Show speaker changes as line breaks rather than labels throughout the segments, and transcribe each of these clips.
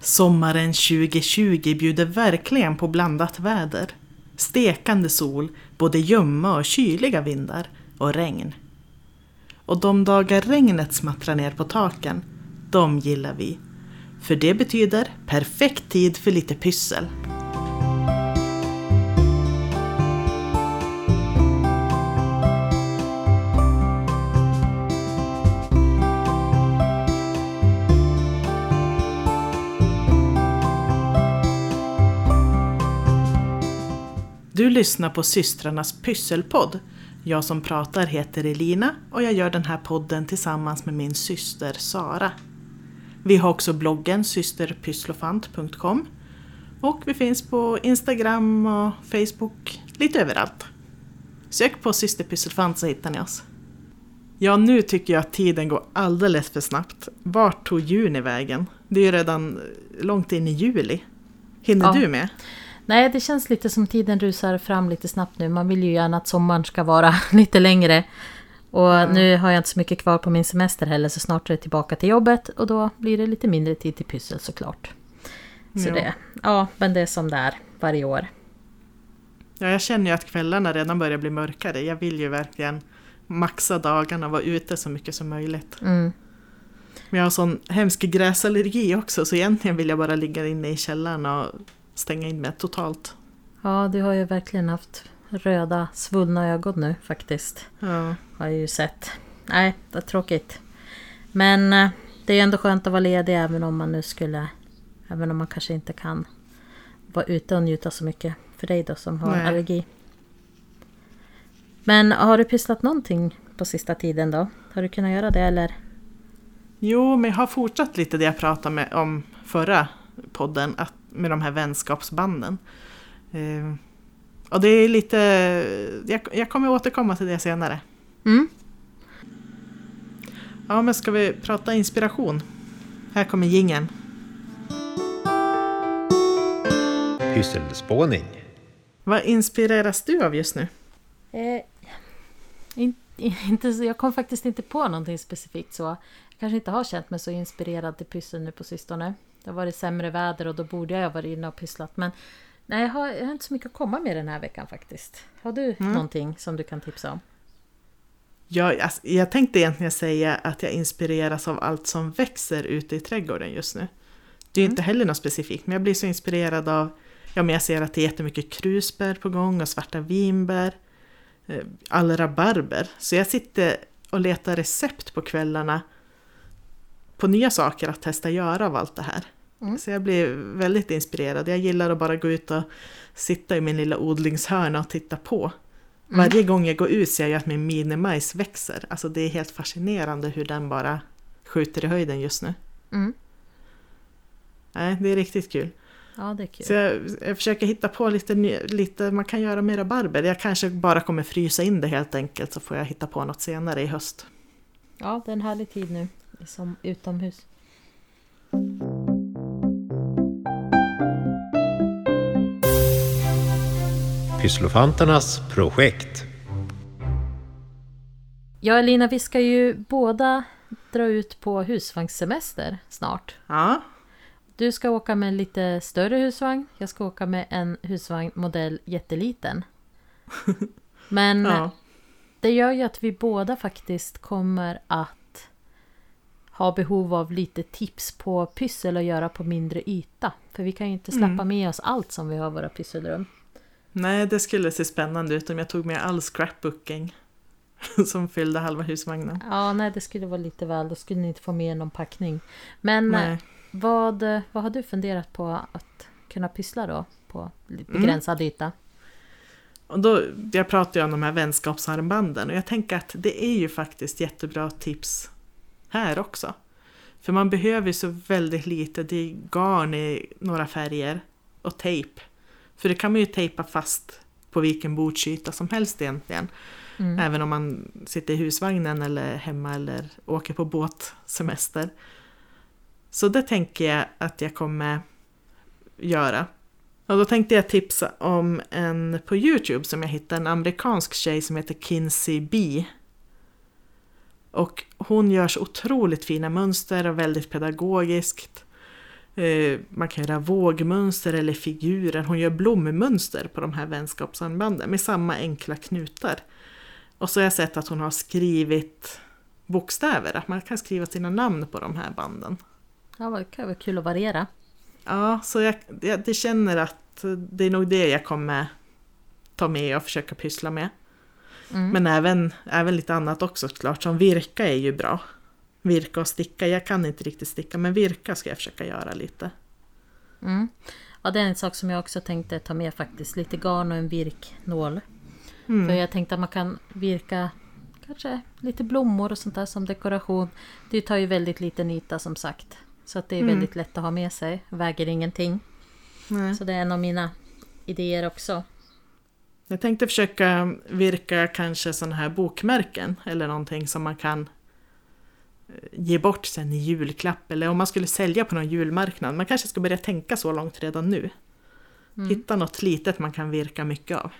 Sommaren 2020 bjuder verkligen på blandat väder. Stekande sol, både ljumma och kyliga vindar och regn. Och de dagar regnet smattrar ner på taken, de gillar vi. För det betyder perfekt tid för lite pyssel. Du lyssnar på systrarnas pysselpodd. Jag som pratar heter Elina och jag gör den här podden tillsammans med min syster Sara. Vi har också bloggen systerpysslofant.com och vi finns på Instagram och Facebook, lite överallt. Sök på systerpysselfant så hittar ni oss. Ja, nu tycker jag att tiden går alldeles för snabbt. Vart tog juni vägen? Det är ju redan långt in i juli. Hinner
Ja.
du med?
Nej, det känns lite som tiden rusar fram lite snabbt nu. Man vill ju gärna att sommaren ska vara lite längre. Och nu har jag inte så mycket kvar på min semester heller, så snart är det tillbaka till jobbet. Och då blir det lite mindre tid till pyssel såklart. Så det, ja, men det är som det är varje år.
Ja, jag känner ju att kvällarna redan börjar bli mörkare. Jag vill ju verkligen maxa dagarna och vara ute så mycket som möjligt.
Mm.
Men jag har sån hemsk gräsallergi också så egentligen vill jag bara ligga inne i källaren och stänga in mig totalt.
Ja, du har ju verkligen haft röda, svullna ögon nu faktiskt.
Ja,
Har jag ju sett. Nej, det är tråkigt. Men eh, det är ju ändå skönt att vara ledig även om man nu skulle... Även om man kanske inte kan vara ute och njuta så mycket. För dig då som har
Nej.
allergi. Men har du pysslat någonting på sista tiden då? Har du kunnat göra det eller?
Jo, men jag har fortsatt lite det jag pratade med om förra podden, att, med de här vänskapsbanden. Eh, och det är lite, jag, jag kommer återkomma till det senare.
Mm?
Ja, men ska vi prata inspiration? Här kommer gingen.
Pysselspåning.
Vad inspireras du av just nu?
Eh, in, inte, jag kom faktiskt inte på någonting specifikt så. Jag kanske inte har känt mig så inspirerad till pyssel nu på sistone. Det har varit sämre väder och då borde jag ha varit inne och pysslat. Men nej, jag har, jag har inte så mycket att komma med den här veckan faktiskt. Har du någonting som du kan tipsa om?
Jag, alltså, jag tänkte egentligen säga att jag inspireras av allt som växer ute i trädgården just nu. Det är ju inte heller något specifikt, men jag blir så inspirerad av, ja men jag ser att det är jättemycket krusbär på gång och svarta vinbär, eh, all rabarber. Så jag sitter och letar recept på kvällarna på nya saker att testa göra av allt det här.
Mm.
Så jag blir väldigt inspirerad. Jag gillar att bara gå ut och sitta i min lilla odlingshörna och titta på. Varje gång jag går ut ser jag att min minimajs växer. Alltså det är helt fascinerande hur den bara skjuter i höjden just nu.
Mm.
Nej, det är riktigt kul.
Ja, det är kul.
Så jag, jag försöker hitta på lite, lite man kan göra med rabarber. Jag kanske bara kommer frysa in det helt enkelt så får jag hitta på något senare i höst.
Ja, det är en härlig tid nu. Som utomhus.
Pysslofanternas projekt.
Ja, Elina, vi ska ju båda dra ut på husvagnssemester snart.
Ja,
Du ska åka med en lite större husvagn. Jag ska åka med en husvagn modell jätteliten. Men
ja.
det gör ju att vi båda faktiskt kommer att ha behov av lite tips på pyssel att göra på mindre yta. För vi kan ju inte släppa med oss allt som vi har i våra pysselrum.
Nej, det skulle se spännande ut om jag tog med all scrapbooking som fyllde halva husvagnen.
Ja, nej det skulle vara lite väl. Då skulle ni inte få med någon packning. Men
Nej.
eh, vad, eh, vad har du funderat på att kunna pyssla då? På lite begränsad yta?
Och då, jag pratar ju om de här vänskapsarmbanden och jag tänker att det är ju faktiskt jättebra tips här också. För man behöver ju så väldigt lite, det är garn i några färger och tejp. För det kan man ju tejpa fast på vilken bordsyta som helst egentligen.
Mm.
Även om man sitter i husvagnen eller hemma eller åker på båtsemester. Så det tänker jag att jag kommer göra. Och då tänkte jag tipsa om en på Youtube som jag hittade, en amerikansk tjej som heter Kinsey B. Och hon gör så otroligt fina mönster och väldigt pedagogiskt. Eh, man kan göra vågmönster eller figurer. Hon gör blommönster på de här vänskapsarmbanden med samma enkla knutar. Och så har jag sett att hon har skrivit bokstäver, att man kan skriva sina namn på de här banden.
Ja, det kan vara kul att variera.
Ja, så jag, jag det känner att det är nog det jag kommer ta med och försöka pyssla med.
Mm.
Men även, även lite annat också såklart, som virka är ju bra. Virka och sticka, jag kan inte riktigt sticka men virka ska jag försöka göra lite.
Mm. Ja, det är en sak som jag också tänkte ta med faktiskt. Lite garn och en virknål.
Mm.
För jag tänkte att man kan virka kanske lite blommor och sånt där som dekoration. Det tar ju väldigt liten yta som sagt. Så att det är
Mm.
väldigt lätt att ha med sig. Väger ingenting.
Nej.
Så det är en av mina idéer också.
Jag tänkte försöka virka kanske sådana här bokmärken eller någonting som man kan ge bort sen i julklapp eller om man skulle sälja på någon julmarknad. Man kanske ska börja tänka så långt redan nu.
Mm.
Hitta något litet man kan virka mycket av.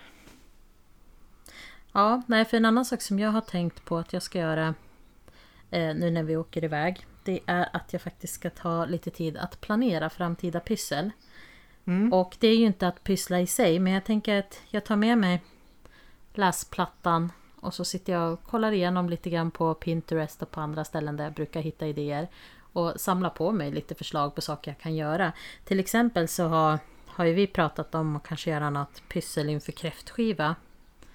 Ja, nej för en annan sak som jag har tänkt på att jag ska göra eh, nu när vi åker iväg. Det är att jag faktiskt ska ta lite tid att planera framtida pyssel.
Mm.
Och det är ju inte att pyssla i sig men jag tänker att jag tar med mig läsplattan och så sitter jag och kollar igenom lite grann på Pinterest och på andra ställen där jag brukar hitta idéer. Och samla på mig lite förslag på saker jag kan göra. Till exempel så har, har ju vi pratat om att kanske göra något pyssel inför kräftskiva.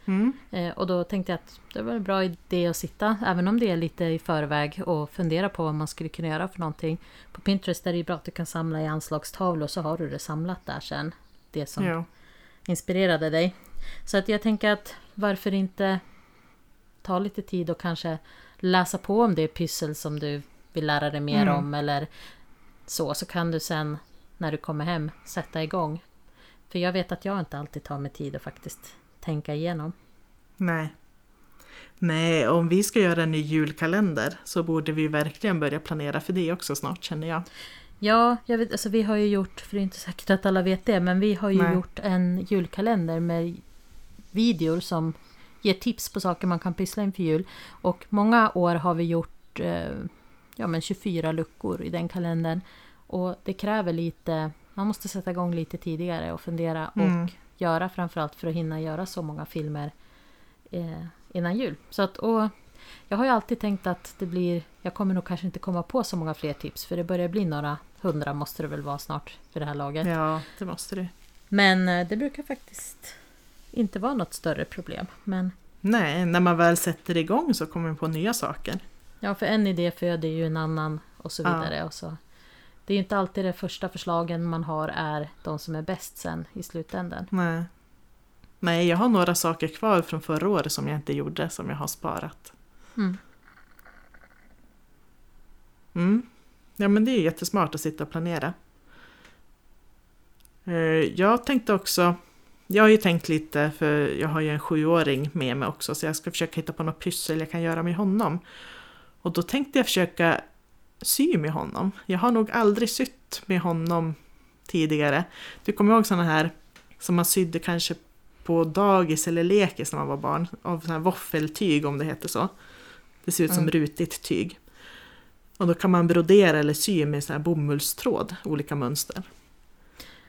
Mm.
Eh, och då tänkte jag att det var en bra idé att sitta, även om det är lite i förväg, och fundera på vad man skulle kunna göra för någonting. På Pinterest är det ju bra att du kan samla i anslagstavlor så har du det samlat där sen. Det som
Ja.
inspirerade dig. Så att jag tänker att varför inte ta lite tid och kanske läsa på om det pyssel som du vill lära dig mer
Mm.
om eller så. Så kan du sen när du kommer hem sätta igång. För jag vet att jag inte alltid tar mig tid att faktiskt tänka igenom.
Nej. Nej, om vi ska göra en ny julkalender så borde vi verkligen börja planera för det också snart känner jag.
Ja, jag vet, alltså vi har ju gjort, för det är inte säkert att alla vet det, men vi har ju
Nej.
gjort en julkalender med videor som ger tips på saker man kan pyssla inför jul. Och många år har vi gjort eh, ja, men 24 luckor i den kalendern. Och det kräver lite, man måste sätta igång lite tidigare och fundera
Mm.
och göra framförallt för att hinna göra så många filmer eh, innan jul. Så att, och jag har ju alltid tänkt att det blir, jag kommer nog kanske inte komma på så många fler tips för det börjar bli några hundra måste det väl vara snart för det här laget.
Ja, det måste det.
Men eh, det brukar faktiskt inte vara något större problem. Men
Nej, när man väl sätter igång så kommer man på nya saker.
ja, för en idé föder ju en annan och så
Ja.
vidare. Och så. Det är inte alltid de första förslagen man har är de som är bäst sen i slutändan.
Nej. Nej, jag har några saker kvar från förra året som jag inte gjorde, som jag har sparat.
Mm.
Mm. Ja, men det är jättesmart att sitta och planera. Eh, Jag tänkte också, jag har ju tänkt lite, för jag har ju en sjuåring med mig också, så jag ska försöka hitta på något pyssel jag kan göra med honom. Och då tänkte jag försöka sy med honom. Jag har nog aldrig sytt med honom tidigare. Du kommer ihåg sådana här som man sydde kanske på dagis eller lekis när man var barn, av sådana här våffeltyg om det heter så. Det ser ut som
Mm.
rutigt tyg. Och då kan man brodera eller sy med sån här bomullstråd, olika mönster.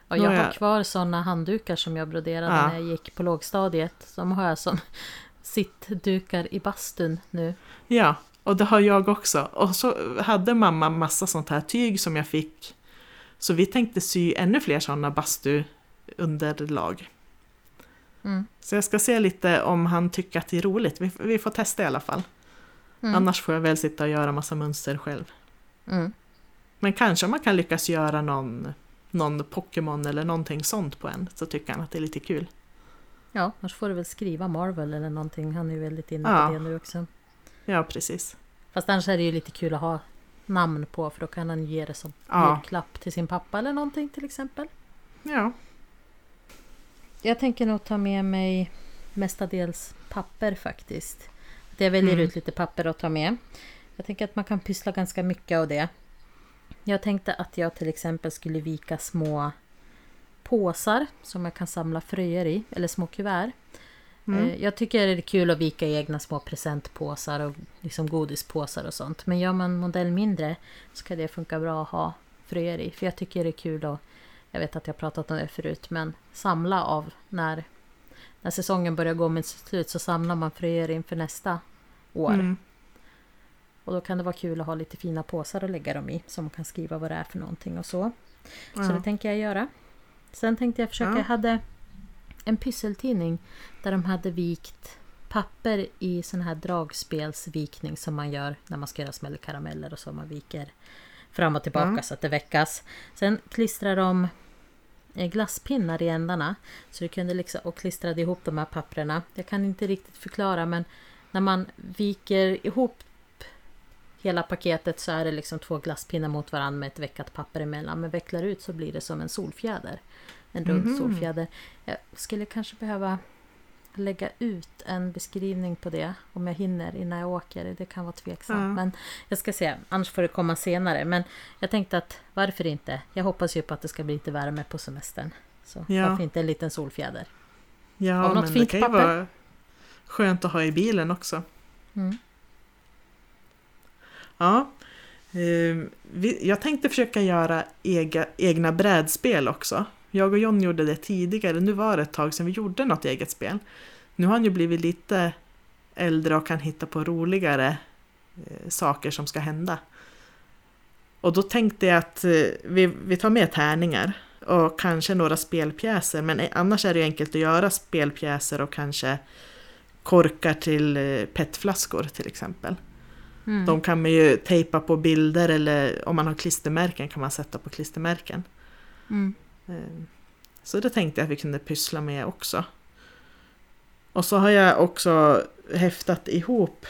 Och jag har kvar sådana handdukar som jag broderade
Ja.
när jag gick på lågstadiet. De har jag som sittdukar i bastun nu.
Ja, och det har jag också. Och så hade mamma massa sånt här tyg som jag fick. Så vi tänkte sy ännu fler sådana bastuunderlag.
Mm.
Så jag ska se lite om han tycker att det är roligt. Vi, vi får testa i alla fall.
Mm.
Annars får jag väl sitta och göra massa mönster själv.
Mm.
Men kanske man kan lyckas göra någon, någon Pokémon eller någonting sånt på en. Så tycker han att det är lite kul.
Ja, annars får du väl skriva Marvel eller någonting. Han är ju väldigt inne
Ja.
på det nu också.
Ja, precis.
Fast annars är det ju lite kul att ha namn på för då kan han ge det som
Ja.
julklapp till sin pappa eller någonting till exempel.
Ja,
Jag tänker nog ta med mig mestadels papper faktiskt. Att jag väljer
Mm.
ut lite papper att ta med. Jag tänker att man kan pyssla ganska mycket av det. Jag tänkte att jag till exempel skulle vika små påsar som jag kan samla fröer i, eller små kuvert.
Mm.
Eh, Jag tycker det är kul att vika egna små presentpåsar och liksom godispåsar och sånt. Men gör man modell mindre så kan det funka bra att ha fröer i. För jag tycker det är kul att, jag vet att jag pratat om det förut, men samla av när, när säsongen börjar gå mot sitt slut så samlar man fröer inför nästa år.
Mm.
Och då kan det vara kul att ha lite fina påsar att lägga dem i. Som man kan skriva vad det är för någonting och så. Så
Ja.
det tänker jag göra. Sen tänkte jag försöka,
Ja.
jag hade en pysseltidning där de hade vikt papper i sån här dragspelsvikning som man gör när man ska göra smällkarameller och så. Man viker fram och tillbaka
Mm.
så att det väckas. Sen klistrar de eh, glasspinnar i ändarna. Så det kunde liksom, och klistrade ihop de här papperna. Jag kan inte riktigt förklara men när man viker ihop hela paketet så är det liksom två glasspinnar mot varandra med ett veckat papper emellan. Men vecklar ut så blir det som en solfjäder. En rund
Mhm.
solfjäder. Jag skulle kanske behöva lägga ut en beskrivning på det om jag hinner innan jag åker. Det kan vara tveksamt.
Ja.
Men jag ska se, annars får det komma senare. Men jag tänkte att varför inte? Jag hoppas ju på att det ska bli lite värme på semestern. Så
Ja.
varför inte en liten solfjäder?
Ja,
något
men
fint
det kan ju
papper?
vara skönt att ha i bilen också.
Mm.
Ja. Ehm, jag tänkte försöka göra ega, egna brädspel också. Jag och John gjorde det tidigare. Nu var det ett tag sedan vi gjorde något eget spel. Nu har han ju blivit lite äldre och kan hitta på roligare eh, saker som ska hända. Och då tänkte jag att eh, vi, vi tar med tärningar och kanske några spelpjäser. Men annars är det ju enkelt att göra spelpjäser och kanske korkar till eh, petflaskor till exempel.
Mm.
De kan man ju tejpa på bilder eller om man har klistermärken kan man sätta på klistermärken.
Mm.
Eh, Så det tänkte jag att vi kunde pyssla med också. Och så har jag också häftat ihop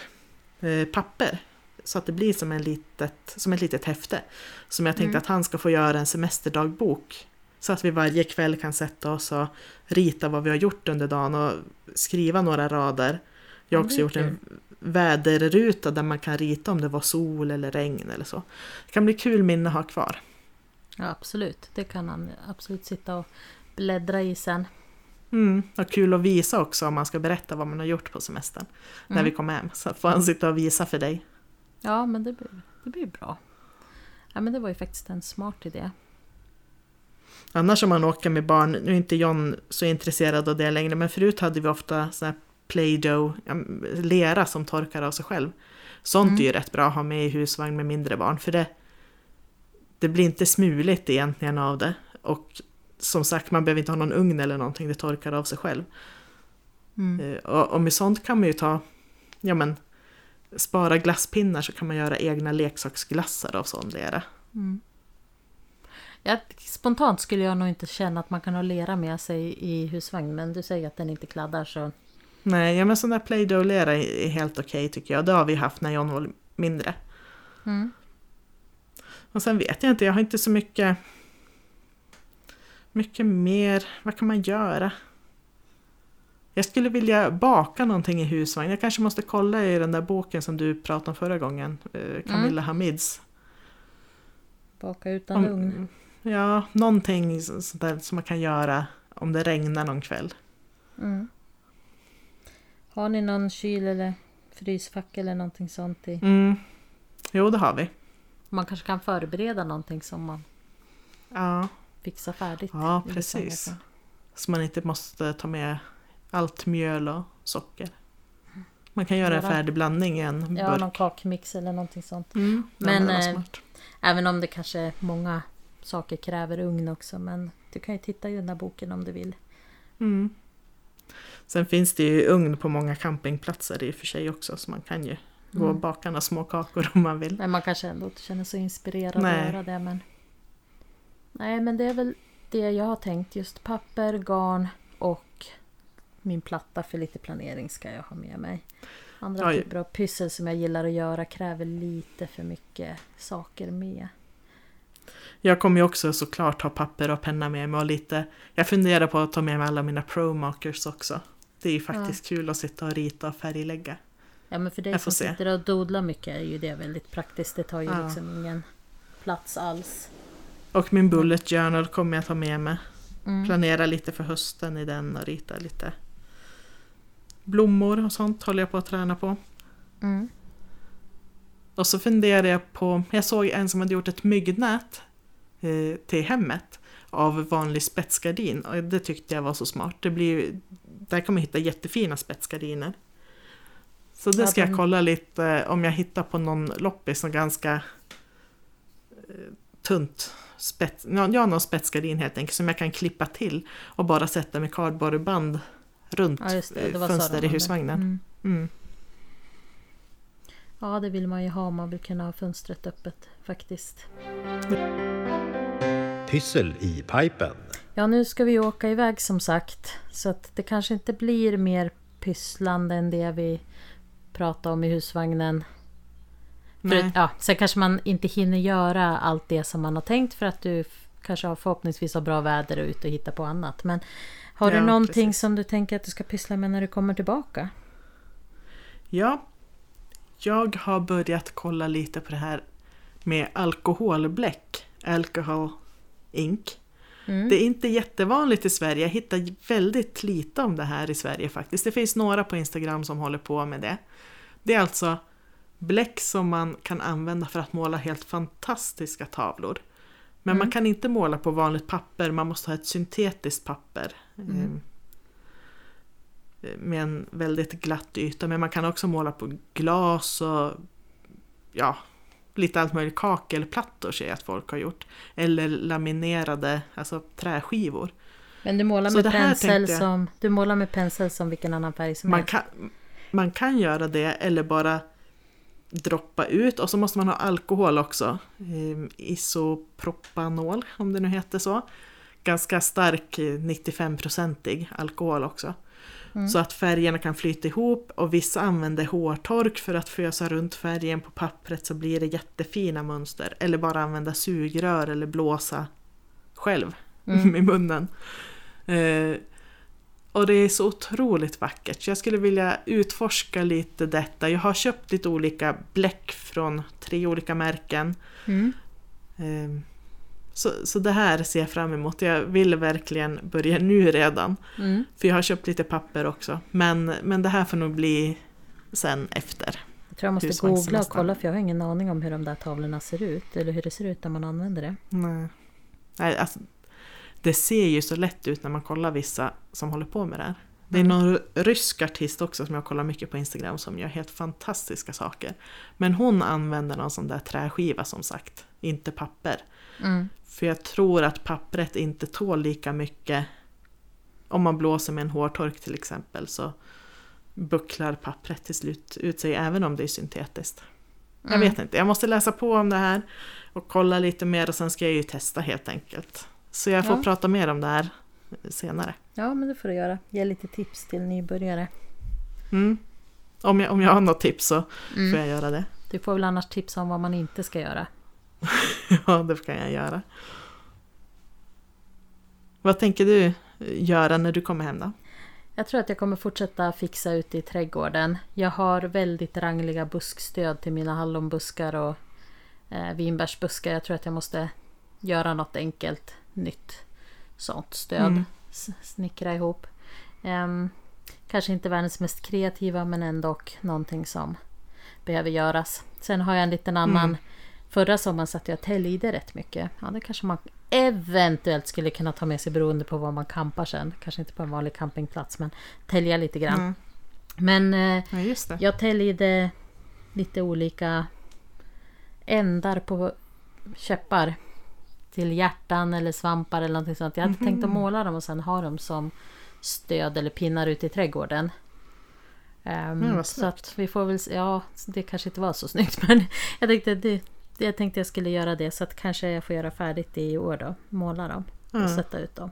eh, papper. Så att det blir som, en litet, som ett litet häfte. Som jag tänkte
Mm.
att han ska få göra en semesterdagbok. Så att vi varje kväll kan sätta oss och rita vad vi har gjort under dagen och skriva några rader. Jag har också gjort en väderruta där man kan rita om det var sol eller regn eller så. Det kan bli kul minne att ha kvar.
Ja, absolut. Det kan han absolut sitta och bläddra i sen.
Mm, och kul att visa också om man ska berätta vad man har gjort på semestern. När
Mm.
vi kommer hem. Så får han sitta och visa för dig.
Ja, men det blir, det blir bra. Ja, men det var ju faktiskt en smart idé.
Annars om man åker med barn, nu är inte John så intresserad av det längre, men förut hade vi ofta Play-Doh, lera som torkar av sig själv. Sånt
Mm.
är ju rätt bra att ha med i husvagn med mindre barn, för det, det blir inte smuligt egentligen av det. Och som sagt, man behöver inte ha någon ugn eller någonting, det torkar av sig själv.
Mm.
Eh, Och, och med sånt kan man ju ta, ja men, spara glasspinnar så kan man göra egna leksaksglassar av sån lera.
Mm. Ja, spontant skulle jag nog inte känna att man kan ha lera med sig i husvagn. Men du säger att den inte kladdar så...
Nej, ja, men sån där Play-Doh-lera är är helt okej tycker jag. Det har vi haft när John var mindre.
Mm.
Och sen vet jag inte, jag har inte så mycket... Mycket mer, vad kan man göra? Jag skulle vilja baka någonting i husvagn. Jag kanske måste kolla i den där boken som du pratade om förra gången. eh, Camilla Hamids.
Baka utan
Om-
ugn.
Ja, någonting så- sånt där som man kan göra om det regnar någon kväll.
Mm. Har ni någon kyl eller frysfack eller någonting sånt i?
Mm. Jo, det har vi.
Man kanske kan förbereda någonting som man
Ja,
fixar färdigt.
ja precis. Så man inte måste ta med allt mjöl och socker. Man kan göra en färdig blandning i en
Ja,
burk.
någon kakmix eller någonting sånt.
Mm, ja,
Men, eh,
smart.
Även om det kanske många saker kräver ugn också. Men du kan ju titta i den där boken om du vill.
Mm. Sen finns det ju ugn på många campingplatser i och för sig också så man kan ju gå och
Mm.
baka några små kakor om man vill.
Men man kanske ändå inte känner sig inspirerad
Nej.
att göra det. Men... Nej, men det är väl det jag har tänkt. Just papper, garn och min platta för lite planering ska jag ha med mig. Andra
Oj.
typer av pyssel som jag gillar att göra kräver lite för mycket saker med.
Jag kommer ju också såklart ha papper och penna med mig och lite Jag funderar på att ta med mig alla mina pro-markers också. Det är ju faktiskt kul att sitta och rita och färglägga.
Ja men för dig som
se.
sitter och dodlar mycket är ju det väldigt praktiskt. Det tar ju
Ja.
liksom ingen plats alls.
Och min bullet journal kommer jag ta med mig.
Mm.
Planera lite för hösten i den och rita lite blommor och sånt håller jag på att träna på.
Mm.
Och så funderar jag på, jag såg en som hade gjort ett myggnät eh, till hemmet av vanlig spetsgardin. Och det tyckte jag var så smart. Det blir, där kan man hitta jättefina spetsgardiner. Så det ska jag kolla lite eh, om jag hittar på någon loppis som ganska eh, tunt spets, ja, någon spetsgardin helt enkelt som jag kan klippa till och bara sätta med kardborreband runt
Ja, det.
eh,
det de
fönster i husvagnen.
Mm.
Mm.
Ja, det vill man ju ha. Man vill kunna ha fönstret öppet faktiskt.
Pyssel i pipen.
Ja, nu ska vi åka iväg som sagt. Så att det kanske inte blir mer pysslande än det vi pratade om i husvagnen. För, ja, sen kanske man inte hinner göra allt det som man har tänkt för att du kanske har förhoppningsvis har bra väder och ute och hitta på annat. Men har du
Ja,
någonting
precis.
som du tänker att du ska pyssla med när du kommer tillbaka?
Ja, jag har börjat kolla lite på det här med alkoholbläck, alcohol ink.
Mm.
Det är inte jättevanligt i Sverige, jag hittar väldigt lite om det här i Sverige faktiskt. Det finns några på Instagram som håller på med det. Det är alltså bläck som man kan använda för att måla helt fantastiska tavlor. Men man kan inte måla på vanligt papper, man måste ha ett syntetiskt papper.
Mm.
Med en väldigt glatt yta, men man kan också måla på glas och ja, lite allt möjligt. Kakelplattor ser jag att folk har gjort. Eller laminerade, alltså träskivor.
Men du målar
Så
med pensel
jag-
som du målar med pensel som vilken annan färg som
Man
helst.
kan, man kan göra det eller bara droppa ut och så måste man ha alkohol också. Eh, Isopropanol, om det nu heter så. Ganska stark, eh, 95-procentig alkohol också. Så att färgerna kan flyta ihop och vissa använder hårtork för att fösa runt färgen på pappret så blir det jättefina mönster. Eller bara använda sugrör eller blåsa själv med munnen. Eh, och det är så otroligt vackert. Så jag skulle vilja utforska lite detta. Jag har köpt lite olika bläck från tre olika märken.
Mm.
Eh, Så, så det här ser jag fram emot. Jag vill verkligen börja nu redan.
Mm.
För jag har köpt lite papper också. Men, men det här får nog bli sen efter.
Jag tror jag måste googla och kolla för jag har ingen aning om hur de där tavlorna ser ut. Eller hur det ser ut när man använder det.
Nej. Nej, alltså, det ser ju så lätt ut när man kollar vissa som håller på med det här. Det är någon rysk artist också som jag kollar mycket på Instagram som gör helt fantastiska saker. Men hon använder någon sån där träskiva som sagt, inte papper.
Mm.
För jag tror att pappret inte tål lika mycket. Om man blåser med en hårtork till exempel så bucklar pappret till slut ut sig även om det är syntetiskt. Jag vet inte, jag måste läsa på om det här och kolla lite mer och sen ska jag ju testa helt enkelt. Så jag får
Ja.
prata mer om det här senare.
Ja, men det får du göra. Ge lite tips till nybörjare.
Mm. Om, jag, om jag har något tips så
Mm.
får jag göra det.
Du får väl annars tipsa om vad man inte ska göra.
Ja, det kan jag göra. Vad tänker du göra när du kommer hem då?
Jag tror att jag kommer fortsätta fixa ute i trädgården. Jag har väldigt rangliga buskstöd till mina hallonbuskar och eh, vinbärsbuskar. Jag tror att jag måste göra något enkelt nytt sånt stöd.
Mm.
Snickra ihop. Ehm, kanske inte världens mest kreativa men ändå någonting som behöver göras. Sen har jag en liten annan.
Mm.
Förra sommaren satt jag och täljde rätt mycket. Ja, det kanske man eventuellt skulle kunna ta med sig beroende på var man campar sen. Kanske inte på en vanlig campingplats men tälja lite grann.
Mm.
Men eh,
Ja,
jag täljde lite olika ändar på käppar. Till hjärtan eller svampar eller någonting sånt. Jag hade tänkt att måla dem och sen ha dem som stöd eller pinnar ute i trädgården. Ehm,
Mm,
så att vi får väl se. Ja, det kanske inte var så snyggt men jag tänkte, det, jag tänkte jag skulle göra det så att kanske jag får göra färdigt det i år då. Måla dem och
Mm.
sätta ut dem.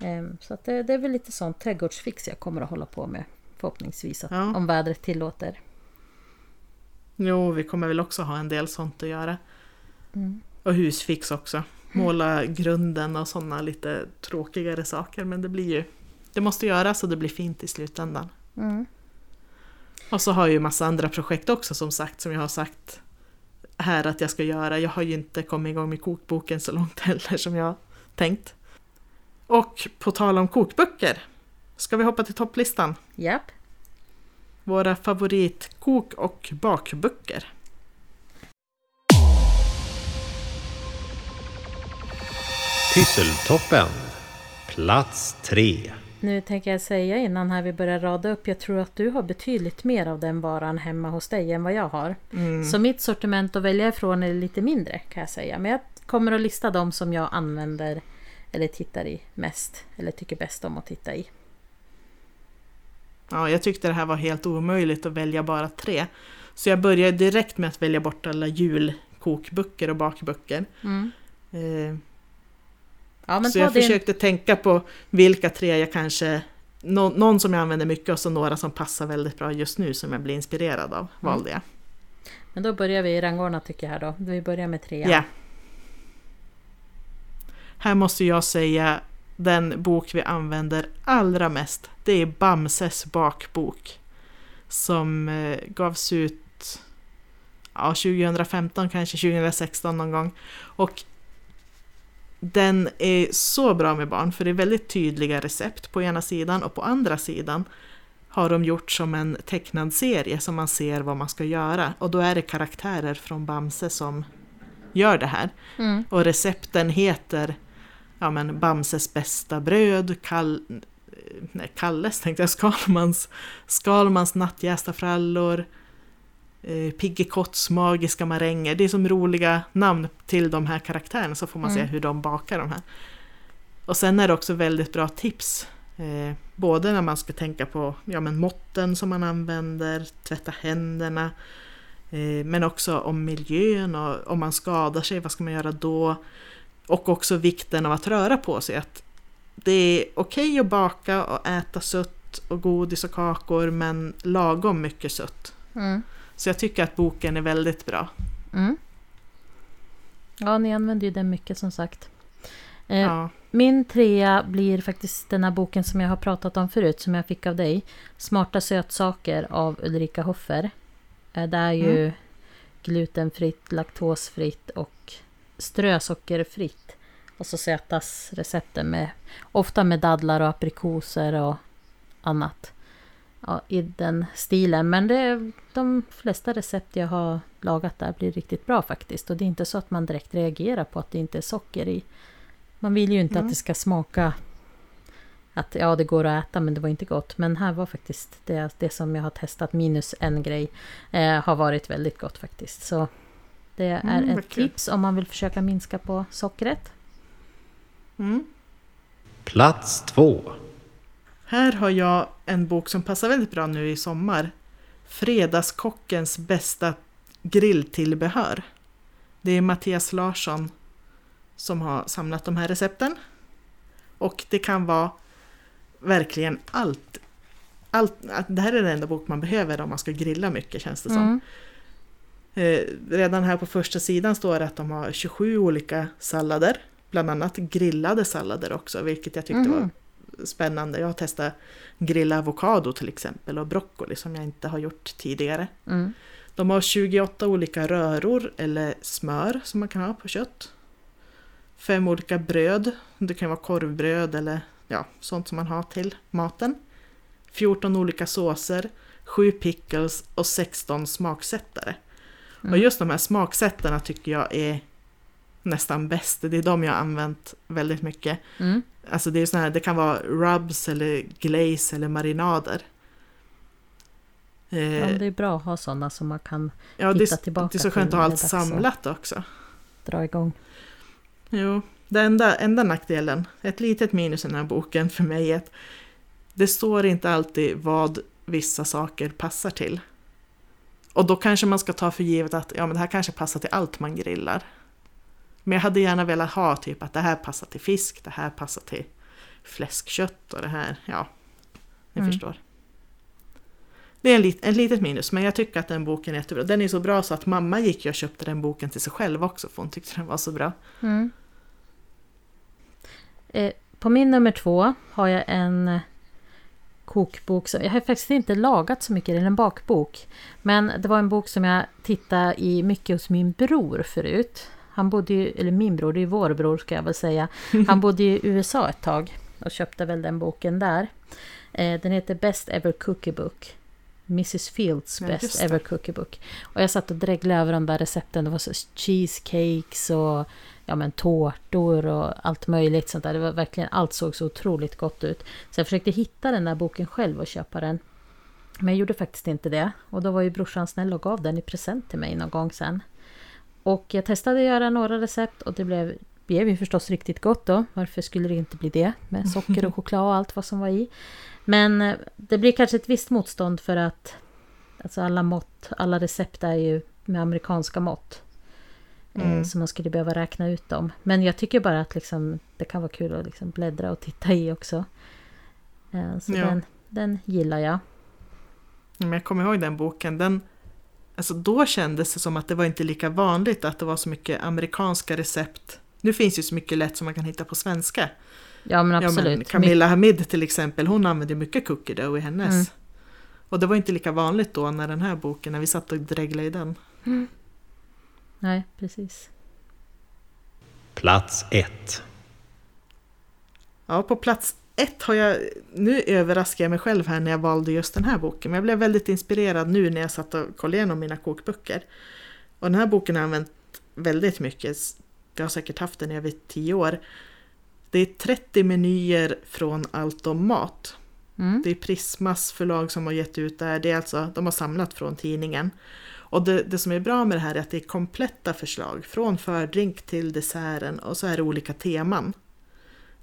Ehm, så det, det är väl lite sånt trädgårdsfix jag kommer att hålla på med. Förhoppningsvis att,
Ja.
om vädret tillåter.
Jo, vi kommer väl också ha en del sånt att göra.
Mm.
Och husfix också. Måla grunden och sådana lite tråkigare saker. Men det blir ju... Det måste göras och det blir fint i slutändan.
Mm.
Och så har jag ju massa andra projekt också som sagt, som jag har sagt här att jag ska göra. Jag har ju inte kommit igång med kokboken så långt heller som jag tänkt. Och på tal om kokböcker, ska vi hoppa till topplistan?
Japp.
Våra favoritkok och bakböcker.
Pysseltoppen. Plats 3.
Nu tänker jag säga innan här vi börjar rada upp. Jag tror att du har betydligt mer av den varan hemma hos dig än vad jag har. Så mitt sortiment att välja ifrån är lite mindre kan jag säga. Men jag kommer att lista de som jag använder eller tittar i mest. Eller tycker bäst om att titta i.
Ja, jag tyckte det här var helt omöjligt att välja bara tre. Så jag började direkt med att välja bort alla julkokböcker och bakböcker.
Mm.
Eh,
Ja,
så jag
din...
försökte tänka på vilka tre jag kanske... Nå, någon som jag använder mycket och så några som passar väldigt bra just nu som jag blir inspirerad av, valde jag.
Men då börjar vi i rangordna tycker jag här då. Vi börjar med trean.
Ja. Här måste jag säga den bok vi använder allra mest. Det är Bamses bakbok. Som eh, gavs ut ja, 2015, kanske 2016 någon gång. Och den är så bra med barn för det är väldigt tydliga recept på ena sidan och på andra sidan har de gjort som en tecknad serie som man ser vad man ska göra. Och då är det karaktärer från Bamse som gör det här.
Mm.
Och recepten heter ja, men Bamses bästa bröd, Kall, nej, Kalles tänkte jag, Skalmans, Skalmans nattjästa frallor, eh, Piggekotts magiska maränger. Det är som roliga namn till de här karaktärerna så får man
Mm.
se hur de bakar de här. Och sen är det också väldigt bra tips. Eh, både när man ska tänka på ja, men måtten som man använder, tvätta händerna, eh, men också om miljön och om man skadar sig, vad ska man göra då? Och också vikten av att röra på sig. Att det är okej att baka och äta sött och godis och kakor men lagom mycket sött.
Mm.
Så jag tycker att boken är väldigt bra.
Mm. Ja, ni använder ju den mycket som sagt. Eh,
Ja.
Min trea blir faktiskt den här boken som jag har pratat om förut, som jag fick av dig. Smarta sötsaker av Ulrika Hoffer. Eh, Det är ju
Mm.
glutenfritt, laktosfritt och strösockerfritt. Och så sötas recepten med, ofta med dadlar och aprikoser och annat. Ja, I den stilen. Men det, de flesta recept jag har lagat där blir riktigt bra faktiskt. Och det är inte så att man direkt reagerar på att det inte är socker i. Man vill ju inte
Mm.
att det ska smaka att ja, det går att äta men det var inte gott. Men här var faktiskt det, det som jag har testat minus en grej eh, har varit väldigt gott faktiskt. Så det är
Mm,
ett
kul.
tips om man vill försöka minska på sockret.
Mm.
Plats 2.
Här har jag en bok som passar väldigt bra nu i sommar. Fredagskockens bästa grilltillbehör. Det är Mattias Larsson som har samlat de här recepten. Och det kan vara verkligen allt. allt det här är den enda bok man behöver om man ska grilla mycket känns det som.
Mm.
Eh, redan här på första sidan står det att de har 27 olika sallader. Bland annat grillade sallader också, vilket jag tyckte
Mhm.
var spännande. Jag har testat grilla avokado till exempel och broccoli som jag inte har gjort tidigare.
Mm.
De har 28 olika röror eller smör som man kan ha på kött. Fem olika bröd, det kan vara korvbröd eller ja, sånt som man har till maten. 14 olika såser, 7 pickles och 16 smaksättare. Och
Mm.
just de här smaksättarna tycker jag är nästan bäst. Det är de jag har använt väldigt mycket.
Mm.
Alltså det, är såna här, det kan vara rubs eller glaze eller marinader. Eh,
Ja, det är bra att ha sådana som man kan
ja,
titta
är-
tillbaka
det är så skönt
till
att ha allt samlat också.
dra igång.
Jo, det enda, enda nackdelen, ett litet minus i den här boken för mig är att det står inte alltid vad vissa saker passar till. Och då kanske man ska ta för givet att ja, men det här kanske passar till allt man grillar. Men jag hade gärna velat ha typ att det här passar till fisk, det här passar till fläskkött och det här, ja, ni
Mm.
förstår. Det är en, lit, en litet minus, men jag tycker att den boken är jättebra. Den är så bra så att mamma gick och köpte den boken till sig själv också, för hon tyckte den var så bra.
Mm. Eh, på min nummer två har jag en eh, kokbok. Jag har faktiskt inte lagat så mycket, det är en bakbok. Men det var en bok som jag tittade i mycket hos min bror förut. Han bodde ju, eller min bror, det är vår bror ska jag väl säga. Han bodde i USA ett tag och köpte väl den boken där. Eh, den heter Best Ever Cookie Book. Mrs Fields
Ja,
Best. Ever Cookie Book. Och jag satt och dreglade över de där recepten. Det var så cheesecakes och ja, men tårtor och allt möjligt sånt där. Det var verkligen, allt såg så otroligt gott ut. Så jag försökte hitta den där boken själv och köpa den. Men jag gjorde faktiskt inte det. Och då var ju brorsan snäll och gav den i present till mig någon gång sen. Och jag testade att göra några recept och det blev, blev ju förstås riktigt gott då. Varför skulle det inte bli det? Med socker och choklad och allt vad som var i. Men eh, det blir kanske ett visst motstånd för att alltså alla mått, alla recept är ju med amerikanska mått. Eh,
Mm.
Så man skulle behöva räkna ut dem. Men jag tycker bara att liksom, det kan vara kul att liksom bläddra och titta i också. Eh, Så
Ja.
den, den gillar jag.
Men jag kommer ihåg den boken. Den, alltså då kändes det som att det var inte lika vanligt att det var så mycket amerikanska recept. Nu finns ju så mycket lätt som man kan hitta på svenska.
Ja men
Ja,
absolut.
men Camilla Hamid till exempel, hon använde mycket cookie dough i hennes.
Mm.
Och det var inte lika vanligt då när den här boken, när vi satt och dreglade i den.
Nej, precis.
Plats 1.
Ja, på plats ett har jag, nu överraskar jag mig själv här när jag valde just den här boken, men jag blev väldigt inspirerad nu när jag satt och kollade igenom mina kokböcker. Och den här boken har jag använt väldigt mycket, jag har säkert haft den i över tio år. Det är 30 menyer från allt om mat.
Mm.
Det är Prismas förlag som har gett ut det här, det är alltså, de har samlat från tidningen. Och det, det som är bra med det här är att det är kompletta förslag, från fördrink till desserten och så är det olika teman.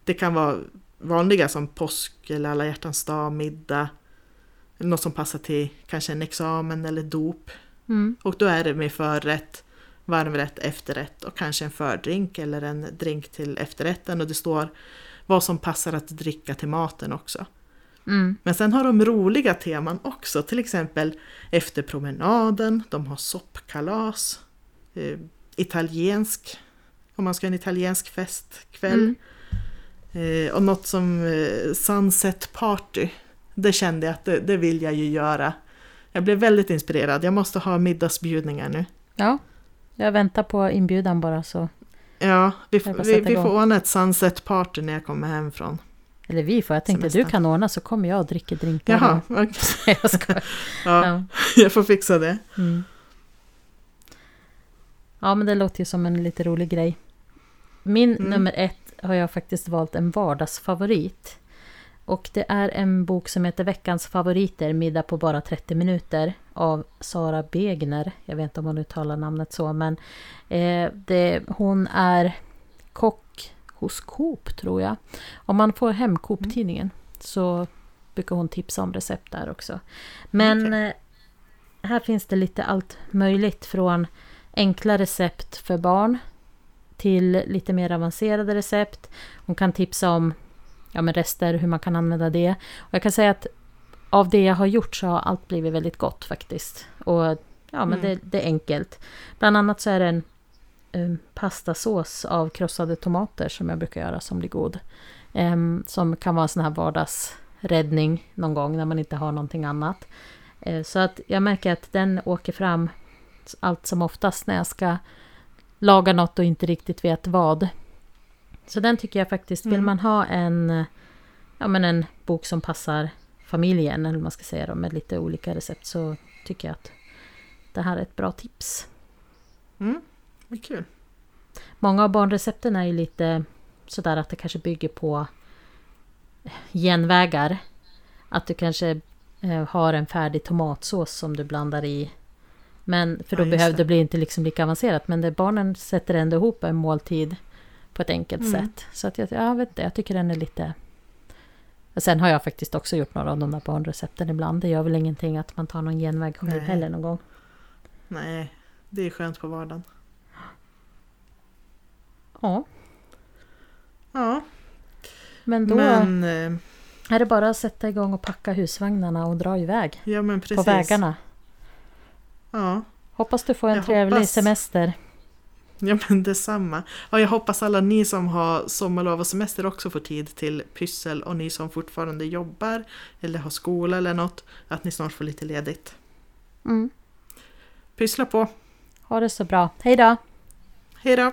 Det kan vara vanliga som påsk eller alla hjärtans dag, middag, något som passar till kanske en examen eller dop.
Mm.
Och då är det med förrätt, varmrätt, efterrätt och kanske en fördrink eller en drink till efterrätten och det står vad som passar att dricka till maten också.
Mm.
Men sen har de roliga teman också, till exempel efter promenaden, de har soppkalas, eh, italiensk, om man ska ha en italiensk festkväll.
Mm.
Eh, och något som eh, Sunset Party, det kände jag att det, det vill jag ju göra. Jag blev väldigt inspirerad, jag måste ha middagsbjudningar nu.
Ja, jag väntar på inbjudan bara så.
Ja, vi, vi, vi får ordna ett Sunset Party när jag kommer hem från.
Eller vi får, jag tänkte du
Semestern.
kan ordna så kommer jag och dricker drinkar.
Jaha,
Nej, jag skojar.
ja,
Ja.
jag får fixa det.
Mm. ja, men det låter ju som en lite rolig grej. Min
Mm.
nummer ett har jag faktiskt valt en vardagsfavorit. Och det är en bok som heter Veckans favoriter, middag på bara 30 minuter av Sara Begner. Jag vet inte om hon uttalar namnet så, men eh, det, hon är kock hos Coop tror jag. Om man får hem Coop-tidningen så brukar hon tipsa om recept där också. Men
Okej.
eh, här finns det lite allt möjligt från enkla recept för barn till lite mer avancerade recept. Hon kan tipsa om ja, men rester, hur man kan använda det. Och jag kan säga att av det jag har gjort så har allt blivit väldigt gott faktiskt. Och ja, men
Mm.
det, det är enkelt. Bland annat så är det en um, pastasås av krossade tomater som jag brukar göra som blir god. Em, som kan vara en sån här vardagsräddning någon gång när man inte har någonting annat. Eh, så att jag märker att den åker fram allt som oftast när jag ska laga något och inte riktigt vet vad. Så den tycker jag faktiskt, vill
Mm.
man ha en, ja, men en bok som passar familjen, eller man ska säga då, med lite olika recept så tycker jag att det här är ett bra tips.
Mm, vad kul.
Många av barnrecepten är ju lite sådär att det kanske bygger på genvägar. Att du kanske eh, har en färdig tomatsås som du blandar i. Men för då
Ja, det.
det bli inte liksom lika avancerat. Men det barnen sätter ändå ihop en måltid på ett enkelt
Mm.
sätt. Så att jag, jag vet inte, jag tycker den är lite... Och Sen har jag faktiskt också gjort några av de där barnrecepten ibland. Det gör väl ingenting att man tar någon genväg själv
Nej.
heller någon gång.
Nej, det är skönt på vardagen.
Ja,
Ja,
men då
men, eh,
är det bara att sätta igång och packa husvagnarna och dra iväg.
ja, men precis.
på vägarna.
Ja,
Hoppas du får en
Jag
trevlig
hoppas.
semester.
ja, men detsamma. Ja, jag hoppas alla ni som har sommarlov och semester också får tid till pyssel och ni som fortfarande jobbar eller har skola eller något, att ni snart får lite ledigt.
Mm.
Pyssla på!
Ha det så bra. Hej då!
Hej då!